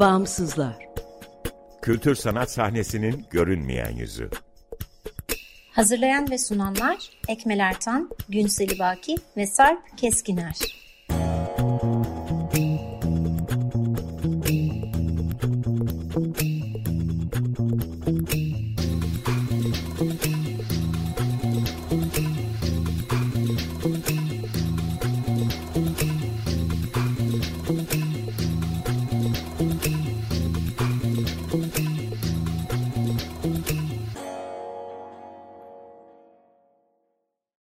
Bağımsızlar. Kültür sanat sahnesinin görünmeyen yüzü. Hazırlayan ve sunanlar Ekmel Ertan, Günseli Baki ve Sarp Keskiner.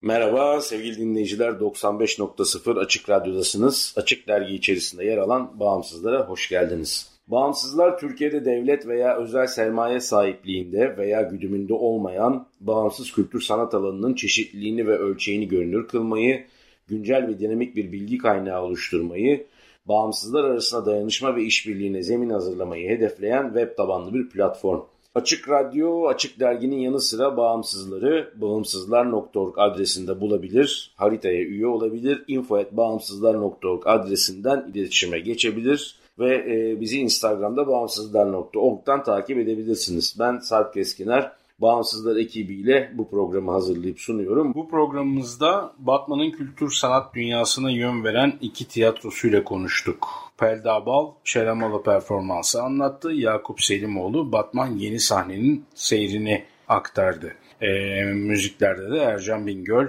Merhaba sevgili dinleyiciler 95.0 Açık Radyo'dasınız. Açık Dergi içerisinde yer alan Bağımsızlara hoş geldiniz. Bağımsızlar Türkiye'de devlet veya özel sermaye sahipliğinde veya güdümünde olmayan bağımsız kültür sanat alanının çeşitliliğini ve ölçeğini görünür kılmayı, güncel ve dinamik bir bilgi kaynağı oluşturmayı, bağımsızlar arasında dayanışma ve işbirliğine zemin hazırlamayı hedefleyen web tabanlı bir platform. Açık Radyo, Açık Dergi'nin yanı sıra bağımsızları bağımsızlar.org adresinde bulabilir, haritaya üye olabilir, info.bağımsızlar.org adresinden iletişime geçebilir ve e, bizi Instagram'da bağımsızlar.org'dan takip edebilirsiniz. Ben Sarp Keskiner, Bağımsızlar ekibiyle bu programı hazırlayıp sunuyorum. Bu programımızda Batman'ın kültür sanat dünyasına yön veren iki tiyatrosuyla konuştuk. Pelda Bal, Şeramalı performansı anlattı. Yakup Selimoğlu, Batman yeni sahnenin seyrini aktardı. E, müziklerde de Ercan Bingöl.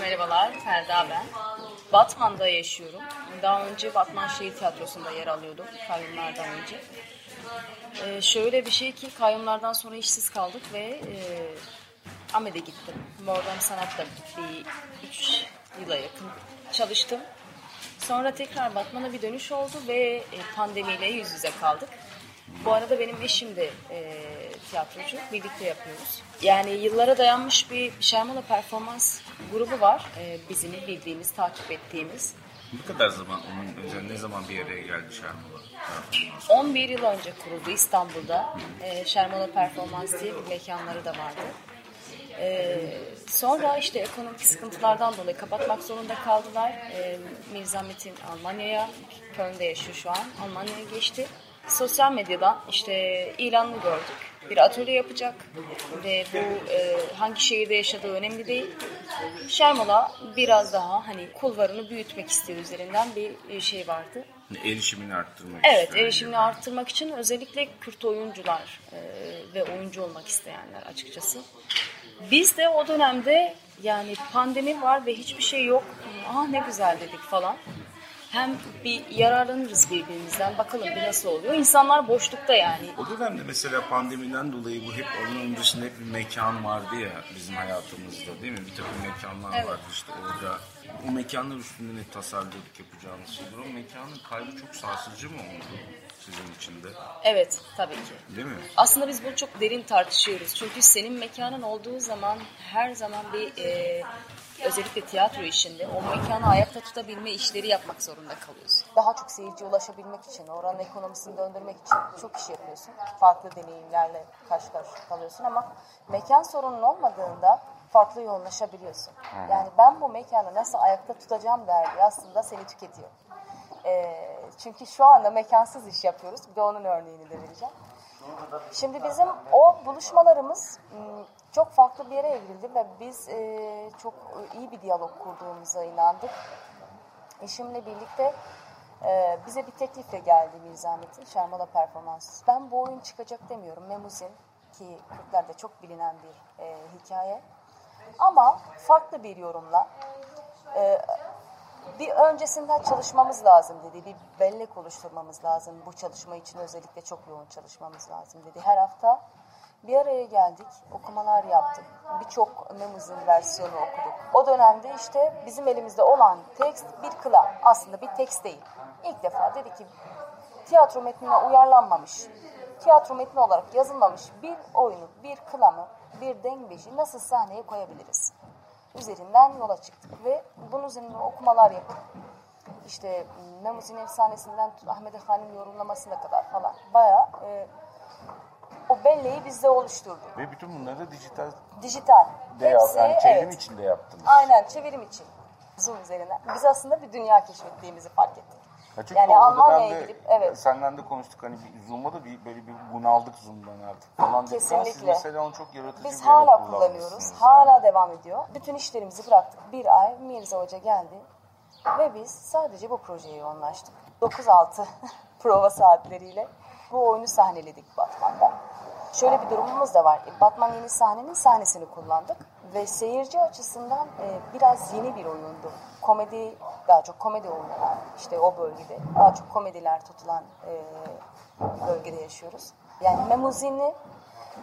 Merhabalar, Ferda ben. Batman'da yaşıyorum. Daha önce Batman Şehir Tiyatrosu'nda yer alıyordum kayyumlardan önce. Ee, şöyle bir şey ki kayyumlardan sonra işsiz kaldık ve e, Ahmet'e gittim. Modern Sanat'ta bir 3 yıla yakın çalıştım. Sonra tekrar Batman'a bir dönüş oldu ve e, pandemiyle yüz yüze kaldık. Bu arada benim eşim de e, tiyatrocu. Birlikte yapıyoruz. Yani yıllara dayanmış bir Şermala performans grubu var. E, bizim bildiğimiz, takip ettiğimiz. Ne kadar zaman, onun ne zaman bir araya geldi Şermala? 11 yıl önce kuruldu İstanbul'da. E, Şermala Performans diye bir mekanları da vardı. E, sonra işte ekonomik sıkıntılardan dolayı kapatmak zorunda kaldılar. E, Mirza Metin Almanya'ya, Köln'de yaşıyor şu an. Almanya'ya geçti. Sosyal medyadan işte ilanını gördük. Bir atölye yapacak ve bu e, hangi şehirde yaşadığı önemli değil. Şermala biraz daha hani kulvarını büyütmek istiyor üzerinden bir şey vardı. Erişimini arttırmak Evet, istiyor. erişimini arttırmak için özellikle Kürt oyuncular e, ve oyuncu olmak isteyenler açıkçası. Biz de o dönemde yani pandemi var ve hiçbir şey yok. Ah ne güzel dedik falan. Hem bir yararlanırız birbirimizden. Bakalım bir nasıl oluyor. İnsanlar boşlukta yani. O dönemde mesela pandemiden dolayı bu hep onun öncesinde hep bir mekan vardı ya bizim hayatımızda değil mi? Bir takım mekanlar Evet. vardı işte orada. O mekanlar üstünde ne tasarladık yapacağımız şeyler. O mekanın kaybı çok sarsıcı mı oldu sizin için de? Evet tabii ki. Değil mi? Aslında biz bunu çok derin tartışıyoruz. Çünkü senin mekanın olduğu zaman her zaman bir e, özellikle tiyatro işinde o mekanı ayakta tutabilme işleri yapmak zorunda kalıyorsun. Daha çok seyirciye ulaşabilmek için, oranın ekonomisini döndürmek için çok iş yapıyorsun. Farklı deneyimlerle karşı karşıya kalıyorsun ama mekan sorunun olmadığında farklı yoğunlaşabiliyorsun. Yani ben bu mekanı nasıl ayakta tutacağım derdi aslında seni tüketiyor. Ee, çünkü şu anda mekansız iş yapıyoruz. Bir de onun örneğini de vereceğim. Şimdi bizim o buluşmalarımız çok farklı bir yere evrildi ve biz e, çok iyi bir diyalog kurduğumuza inandık. Eşimle birlikte e, bize bir teklifle geldi Mirza Metin, Şermala Performans. Ben bu oyun çıkacak demiyorum. Memuzin ki Kürtlerde çok bilinen bir e, hikaye. Ama farklı bir yorumla bir öncesinden çalışmamız lazım dedi. Bir bellek oluşturmamız lazım. Bu çalışma için özellikle çok yoğun çalışmamız lazım dedi. Her hafta bir araya geldik, okumalar yaptık. Birçok Memuzin versiyonu okuduk. O dönemde işte bizim elimizde olan tekst bir kıla. Aslında bir tekst değil. İlk defa dedi ki tiyatro metnine uyarlanmamış, tiyatro metni olarak yazılmamış bir oyunu, bir kılamı, bir dengbeşi nasıl sahneye koyabiliriz? Üzerinden yola çıktık ve bunun üzerine okumalar yapıp işte Memuzin efsanesinden tut- Ahmet Efendi'nin yorumlamasına kadar falan bayağı e, o belleği bizde oluşturduk. Ve bütün bunları dijital Dijital. de yap- Hepsi, yani çevrim evet. içinde yaptınız. Aynen çevirim için. Zoom üzerinden. Biz aslında bir dünya keşfettiğimizi fark ettik. Ya çünkü Yani Almanya'ya gidip evet. Senden de konuştuk hani bir Zoom'da da bir, böyle bir bunaldık Zoom'dan artık falan dedik ama siz Kesinlikle. mesela onu çok yaratıcı Biz bir hala kullanıyoruz. yani. Hala devam ediyor. Bütün işlerimizi bıraktık. Bir ay Mirza Hoca geldi ve biz sadece bu projeye yoğunlaştık. 9-6 prova saatleriyle bu oyunu sahneledik Batman'da. Şöyle bir durumumuz da var. E, Batman yeni sahnenin sahnesini kullandık ve seyirci açısından e, biraz yeni bir oyundu. Komedi, daha çok komedi oynanan işte o bölgede, daha çok komediler tutulan e, bölgede yaşıyoruz. Yani Memuzini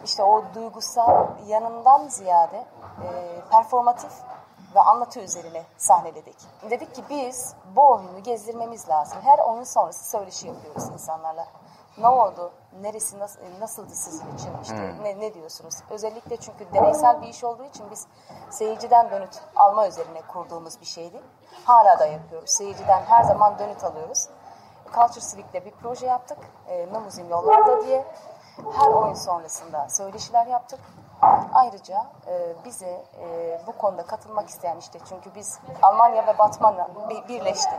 işte o duygusal yanından ziyade e, performatif ve anlatı üzerine sahneledik. Dedik ki biz bu oyunu gezdirmemiz lazım. Her oyun sonrası söyleşi yapıyoruz insanlarla. Ne oldu? Neresi nasıl, nasıldı sizin için? İşte ne, ne diyorsunuz? Özellikle çünkü deneysel bir iş olduğu için biz seyirciden dönüt alma üzerine kurduğumuz bir şeydi. Hala da yapıyoruz. Seyirciden her zaman dönüt alıyoruz. Culture Civic'te bir proje yaptık. E, Memuzin Yollarda diye. Her oyun sonrasında söyleşiler yaptık. Ayrıca e, bize e, bu konuda katılmak isteyen işte çünkü biz Almanya ve Batman'la bir, birleşti.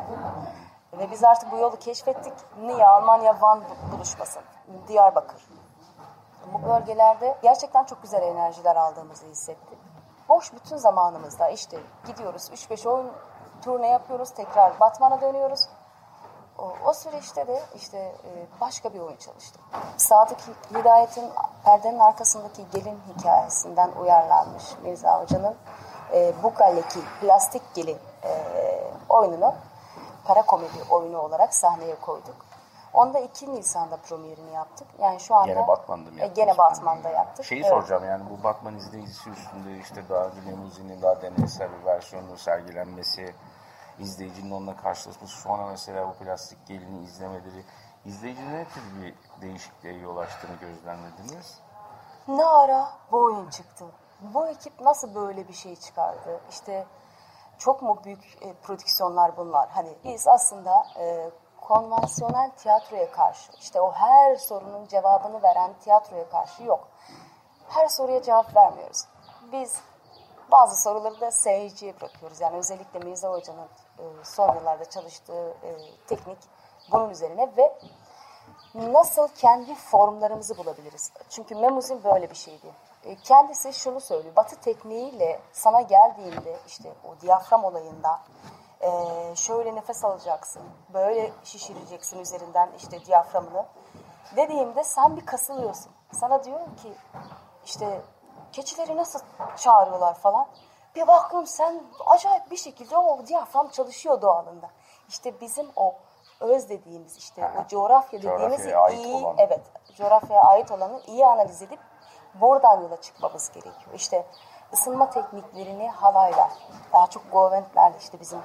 Ve biz artık bu yolu keşfettik. Niye Almanya Van bu- buluşmasın? Diyarbakır. Bu bölgelerde gerçekten çok güzel enerjiler aldığımızı hissettik. Boş bütün zamanımızda işte gidiyoruz 3-5 oyun turne yapıyoruz. Tekrar Batman'a dönüyoruz. O, o süreçte de işte e, başka bir oyun çalıştım. Sadık Hidayet'in perdenin arkasındaki gelin hikayesinden uyarlanmış Mirza Hoca'nın e, Bukaleki Plastik Gelin e, oyununu para komedi oyunu olarak sahneye koyduk. Onda 2 Nisan'da premierini yaptık. Yani şu anda Gene Batman'da mı E, yaptınız? Gene Batman'da yaptık. Şeyi Evet. soracağım yani bu Batman izleyicisi üstünde işte daha Limuzin'in daha deneysel bir versiyonu sergilenmesi, izleyicinin onunla karşılaşması, sonra mesela bu plastik gelini izlemeleri, izleyicinin ne tür bir değişikliğe yol açtığını gözlemlediniz? Ne ara bu oyun çıktı? Bu ekip nasıl böyle bir şey çıkardı? İşte çok mu büyük e, prodüksiyonlar bunlar? Hani biz aslında e, konvansiyonel tiyatroya karşı, işte o her sorunun cevabını veren tiyatroya karşı yok. Her soruya cevap vermiyoruz. Biz bazı soruları da seyirciye bırakıyoruz. Yani özellikle Mirza Hoca'nın e, son yıllarda çalıştığı e, teknik bunun üzerine ve nasıl kendi formlarımızı bulabiliriz? Çünkü Memuzin böyle bir şeydi. E, Kendisi şunu söylüyor. Batı tekniğiyle sana geldiğinde işte o diyafram olayında e, şöyle nefes alacaksın, böyle şişireceksin üzerinden işte diyaframını. Dediğimde sen bir kasılıyorsun. Sana diyorum ki işte keçileri nasıl çağırıyorlar falan. Bir baktım sen acayip bir şekilde o diyafram çalışıyor doğalında. İşte bizim o öz dediğimiz işte o coğrafya dediğimiz iyi olan. evet coğrafyaya ait olanı iyi analiz edip buradan yola çıkmamız gerekiyor. İşte ısınma tekniklerini halayla daha çok goventlerle işte bizim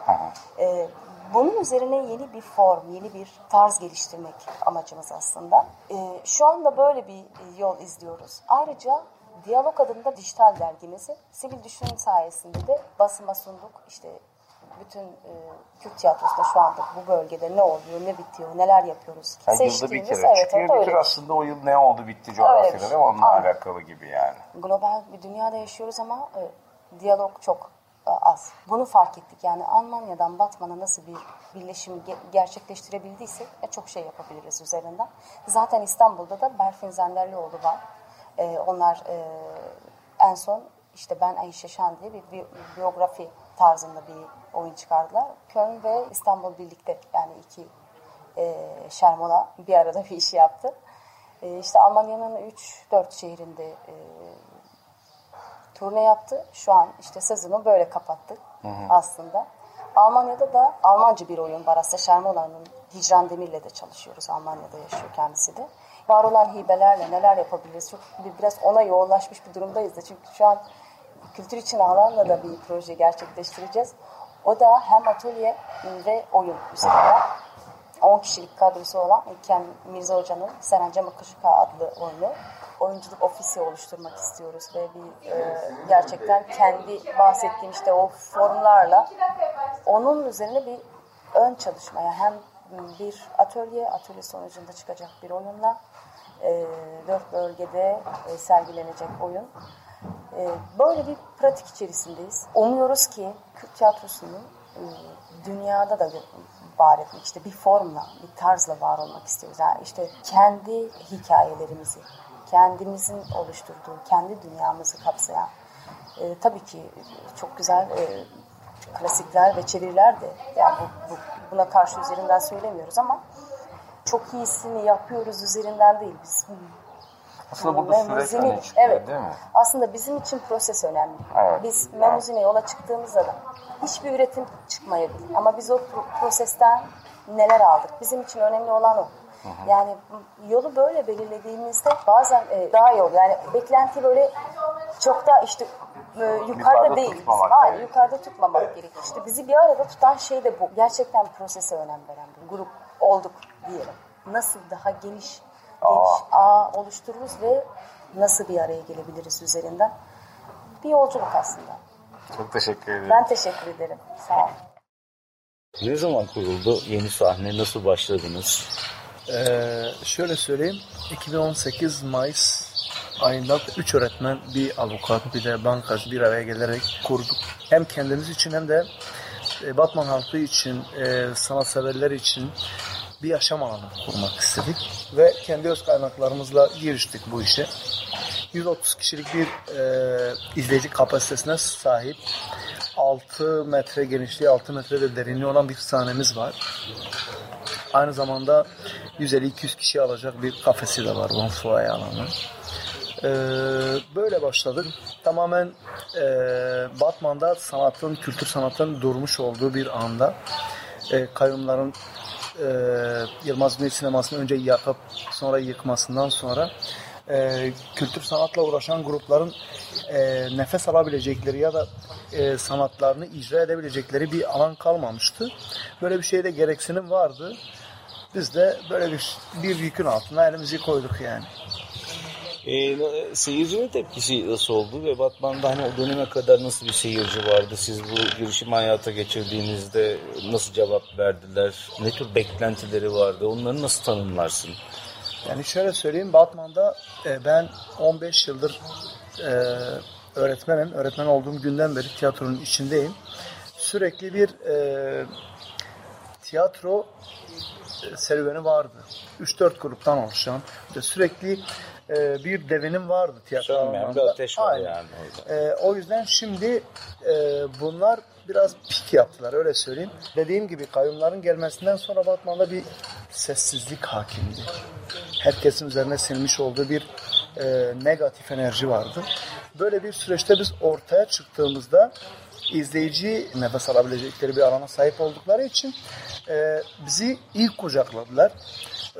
e, bunun üzerine yeni bir form, yeni bir tarz geliştirmek amacımız aslında. E, şu anda böyle bir e, yol izliyoruz. Ayrıca Diyalog adında dijital dergimizi sivil düşünüm sayesinde de basıma sunduk. İşte bütün e, Kürt tiyatrosunda şu anda bu bölgede ne oluyor, ne bitiyor, neler yapıyoruz. Yani yılda bir kere evet, çıkıyor. evet, bir tür aslında o yıl ne oldu bitti coğrafyada şey. değil mi? Onunla Aynen. alakalı gibi yani. global bir dünyada yaşıyoruz ama e, diyalog çok e, az. Bunu fark ettik. Yani Almanya'dan Batman'a nasıl bir birleşim ge- gerçekleştirebildiysek e, çok şey yapabiliriz üzerinden. Zaten İstanbul'da da Berfin Zenderlioğlu var. E, onlar e, en son işte ben Ayşe Şan diye bir, bi- biyografi tarzında bir oyun çıkardılar. Köln ve İstanbul birlikte yani iki e, Şermola bir arada bir iş yaptı. E, işte Almanya'nın 3-4 şehrinde e, turne yaptı. Şu an işte sezonu böyle kapattık aslında. Almanya'da da Almanca bir oyun var aslında. Şermola'nın Hicran Demir'le de çalışıyoruz. Almanya'da yaşıyor kendisi de. Var olan hibelerle neler yapabiliriz? Çok bir- biraz ona yoğunlaşmış bir durumdayız da. Çünkü şu an kültür için alanla da bir proje gerçekleştireceğiz. O da hem atölye ve oyun üzerinden 10 kişilik kadrosu olan Ken Mirza Hoca'nın Serenca Makışıka adlı oyunu oyunculuk ofisi oluşturmak istiyoruz ve bir e, gerçekten kendi bahsettiğim işte o formlarla onun üzerine bir ön çalışmaya hem bir atölye, atölye sonucunda çıkacak bir oyunla e, dört bölgede e, sergilenecek oyun. E, böyle bir pratik içerisindeyiz. Umuyoruz ki Kürt tiyatrosunun e, dünyada da var etmek, işte bir formla, bir tarzla var olmak istiyoruz. Yani işte kendi hikayelerimizi, kendimizin oluşturduğu, kendi dünyamızı kapsayan, e, tabii ki çok güzel e, klasikler ve çeviriler de, yani bu, bu, buna karşı üzerinden söylemiyoruz ama çok iyisini yapıyoruz üzerinden değil. Biz Aslında burada süreç Memuzini- öne çıkıyor evet. değil mi? Aslında bizim için proses önemli. Evet. Biz memuzine yola çıktığımızda da hiçbir üretim çıkmayabilir. Ama biz o pro- prosesten neler aldık? Bizim için önemli olan o. Yani yolu böyle belirlediğimizde bazen e, daha iyi oluyor. Yani beklenti böyle çok da işte e, yukarıda, Yukarıda değil. Hayır, yukarıda tutmamak gerekiyor. İşte bizi bir arada tutan şey de bu. Gerçekten prosese önem veren bir grup olduk diyelim. Nasıl daha geniş, geniş ağ oluştururuz ve nasıl bir araya gelebiliriz üzerinden. Bir yolculuk aslında. Çok teşekkür ederim. Ben teşekkür ederim. Sağ olun. Ne zaman kuruldu yeni sahne? Nasıl başladınız? Ee, şöyle söyleyeyim. 2018 Mayıs ayında 3 öğretmen, bir avukat, bir de bankacı bir araya gelerek kurduk. Hem kendimiz için hem de e, Batman halkı için, e, sanatseverler için bir yaşam alanı kurmak istedik. Ve kendi öz kaynaklarımızla giriştik bu işe. 130 kişilik bir e, izleyici kapasitesine sahip 6 metre genişliği 6 metre de derinliği olan bir sahnemiz var. Aynı zamanda 150-200 kişi alacak bir kafesi de var. Van Fuaya alanı. Ee, böyle başladık. Tamamen e, Batman'da sanatın, kültür sanatın durmuş olduğu bir anda e, kayyumların e, Yılmaz Güney sinemasını önce yakıp sonra yıkmasından sonra e, kültür sanatla uğraşan grupların e, nefes alabilecekleri ya da e, sanatlarını icra edebilecekleri bir alan kalmamıştı. Böyle bir şeyde gereksinim vardı. Biz de böyle bir bir yükün altına elimizi koyduk yani. Ee, seyircinin tepkisi nasıl oldu ve Batman'da hani o döneme kadar nasıl bir seyirci vardı? Siz bu girişimi hayata geçirdiğinizde nasıl cevap verdiler? Ne tür beklentileri vardı? Onları nasıl tanımlarsın? Yani şöyle söyleyeyim Batman'da e, ben 15 yıldır e, öğretmenim. Öğretmen olduğum günden beri tiyatronun içindeyim. Sürekli bir e, tiyatro e, serüveni vardı. 3-4 gruptan oluşan ve sürekli e, bir devinim vardı tiyatro Sönmeyen bir ateş var Aynen. yani orada. E, o yüzden şimdi e, bunlar biraz pik yaptılar öyle söyleyeyim. Dediğim gibi kayyumların gelmesinden sonra Batman'da bir sessizlik hakimdi. Herkesin üzerine silmiş olduğu bir e, negatif enerji vardı. Böyle bir süreçte biz ortaya çıktığımızda izleyici nefes alabilecekleri bir alana sahip oldukları için e, bizi ilk kucakladılar.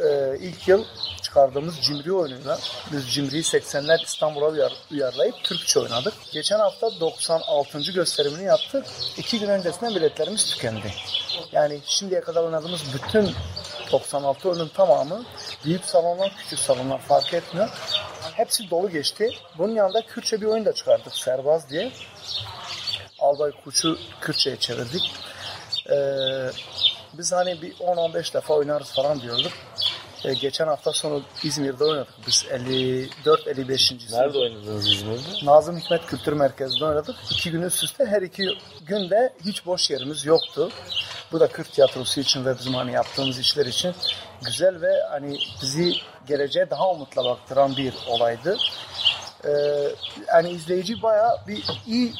E, ilk yıl çıkardığımız Cimri oyunuyla biz Cimri'yi 80'ler İstanbul'a uyar, uyarlayıp Türkçe oynadık. Geçen hafta 96. gösterimini yaptık. İki gün öncesinden biletlerimiz tükendi. Yani şimdiye kadar oynadığımız bütün 96 oyunun tamamı büyük salonlar, küçük salonlar fark etmiyor. Hepsi dolu geçti. Bunun yanında Kürtçe bir oyun da çıkardık Serbaz diye. Albay Kuç'u Kürtçe'ye çevirdik. Ee, biz hani bir 10-15 defa oynarız falan diyorduk. Ee, geçen hafta sonu İzmir'de oynadık. Biz 54-55. Nerede oynadınız İzmir'de? Nazım Hikmet Kültür Merkezi'nde oynadık. İki gün üst üste her iki günde hiç boş yerimiz yoktu. Bu da Kürt tiyatrosu için ve bizim hani yaptığımız işler için güzel ve hani bizi geleceğe daha umutla baktıran bir olaydı. Ee, yani izleyici bayağı bir iyi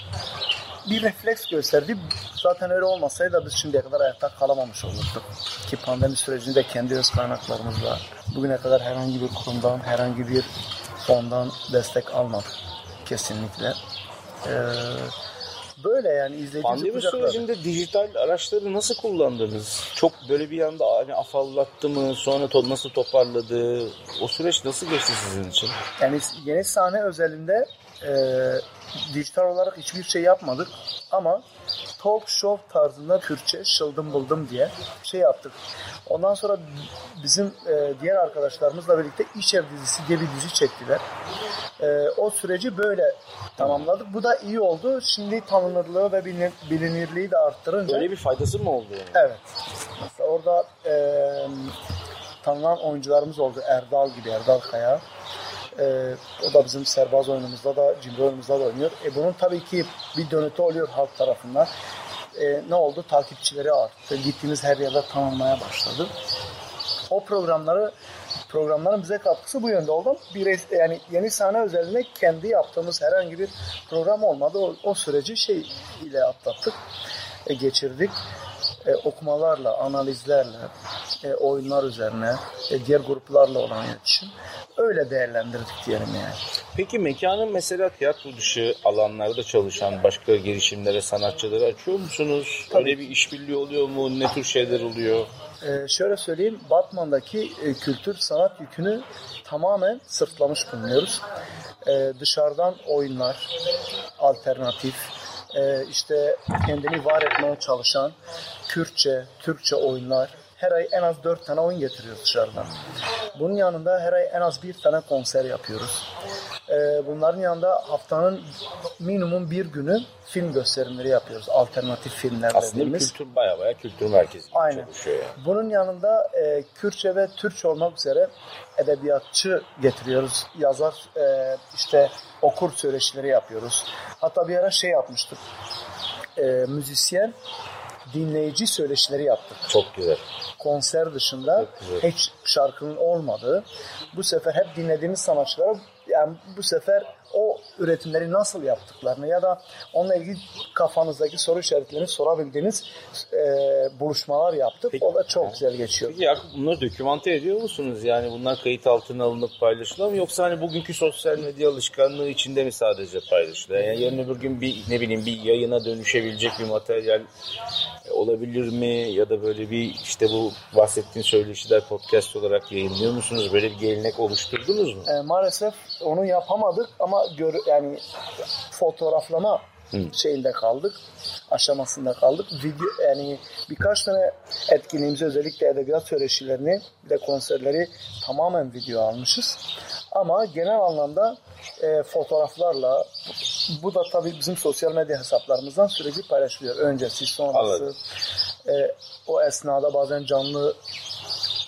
bir refleks gösterdi. Zaten öyle olmasaydı da biz şimdiye kadar ayakta kalamamış olurduk. Ki pandemi sürecinde kendi öz kaynaklarımızla bugüne kadar herhangi bir kurumdan, herhangi bir fondan destek almadık. Kesinlikle. Ee, böyle yani izleyicimizi Pandemi kucakladı. sürecinde dijital araçları nasıl kullandınız? Çok böyle bir anda hani afallattı mı? Sonra to- nasıl toparladı? O süreç nasıl geçti sizin için? Yani yeni sahne özelinde e, dijital olarak hiçbir şey yapmadık ama talk show tarzında Kürtçe şıldım buldum diye şey yaptık. Ondan sonra bizim e, diğer arkadaşlarımızla birlikte İş Ev dizisi diye bir dizi çektiler. E, o süreci böyle tamamladık. Bu da iyi oldu. Şimdi tanınırlığı ve bilinir- bilinirliği de arttırınca Böyle bir faydası mı oldu yani? Evet. Mesela orada e, tanınan oyuncularımız oldu. Erdal gibi, Erdal Kaya. E, o da bizim serbaz oyunumuzda da, cimri oyunumuzda da oynuyor. E, bunun tabii ki bir dönütü oluyor halk tarafından. e, ne oldu? Takipçileri arttı. Gittiğimiz her yerde tanınmaya başladı. O programları programların bize katkısı bu yönde oldu. Bir yani yeni sahne özelliğinde kendi yaptığımız herhangi bir program olmadı. O, o süreci şey ile atlattık, e, geçirdik. E, okumalarla, analizlerle, e, oyunlar üzerine, e, diğer gruplarla olan iletişim öyle değerlendirdik diyelim yani. Peki mekanın mesela tiyatro dışı alanlarda çalışan başka girişimlere, sanatçıları açıyor musunuz? Tabii. Öyle bir işbirliği oluyor mu? Ne tür şeyler oluyor? Ee, şöyle söyleyeyim, Batman'daki e, kültür sanat yükünü tamamen sırtlamış bulunuyoruz. Ee, dışarıdan oyunlar, alternatif, e, işte kendini var etmeye çalışan Kürtçe, Türkçe oyunlar, her ay en az dört tane oyun getiriyoruz dışarıdan. Bunun yanında her ay en az bir tane konser yapıyoruz. Ee, bunların yanında haftanın minimum bir günü film gösterimleri yapıyoruz. Alternatif filmler Aslında dediğimiz. kültür baya baya kültür merkezi Aynen. çalışıyor yani. Bunun yanında e, Kürtçe ve Türkçe olmak üzere edebiyatçı getiriyoruz. Yazar e, işte okur söyleşileri yapıyoruz. Hatta bir ara şey yapmıştık. E, müzisyen dinleyici söyleşileri yaptık. Çok güzel. Konser dışında hiç şarkının olmadığı. Bu sefer hep dinlediğimiz sanatçılara yani bu sefer o üretimleri nasıl yaptıklarını ya da onunla ilgili kafanızdaki soru işaretlerini sorabildiğiniz e, buluşmalar yaptık. Peki. o da çok güzel geçiyor. Peki Yakup bunları dokümante ediyor musunuz? Yani bunlar kayıt altına alınıp paylaşılıyor mu? Yoksa hani bugünkü sosyal medya alışkanlığı içinde mi sadece paylaşılıyor? Yani yarın öbür gün bir ne bileyim bir yayına dönüşebilecek bir materyal olabilir mi? Ya da böyle bir işte bu bahsettiğin söyleşiler podcast olarak yayınlıyor musunuz? Böyle bir gelenek oluşturdunuz mu? E, maalesef onu yapamadık ama gör, yani fotoğraflama şeyinde kaldık aşamasında kaldık. Video yani birkaç tane etkinliğimizi özellikle edebiyat söyleşilerini bir de konserleri tamamen video almışız. Ama genel anlamda e, fotoğraflarla bu da tabii bizim sosyal medya hesaplarımızdan sürekli paylaşılıyor. Öncesi, sonrası. Anladım. E, o esnada bazen canlı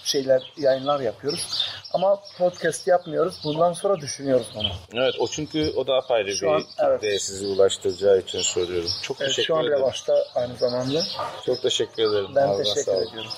şeyler, yayınlar yapıyoruz. Ama podcast yapmıyoruz. Bundan sonra düşünüyoruz bunu. Evet o çünkü o da apayrı Şu bir an, evet. kitleye sizi ulaştıracağı için soruyorum. Çok Evet, teşekkür şu an ederim. revaçta aynı zamanda. Çok teşekkür ederim. Ben Ağzına teşekkür ediyorum.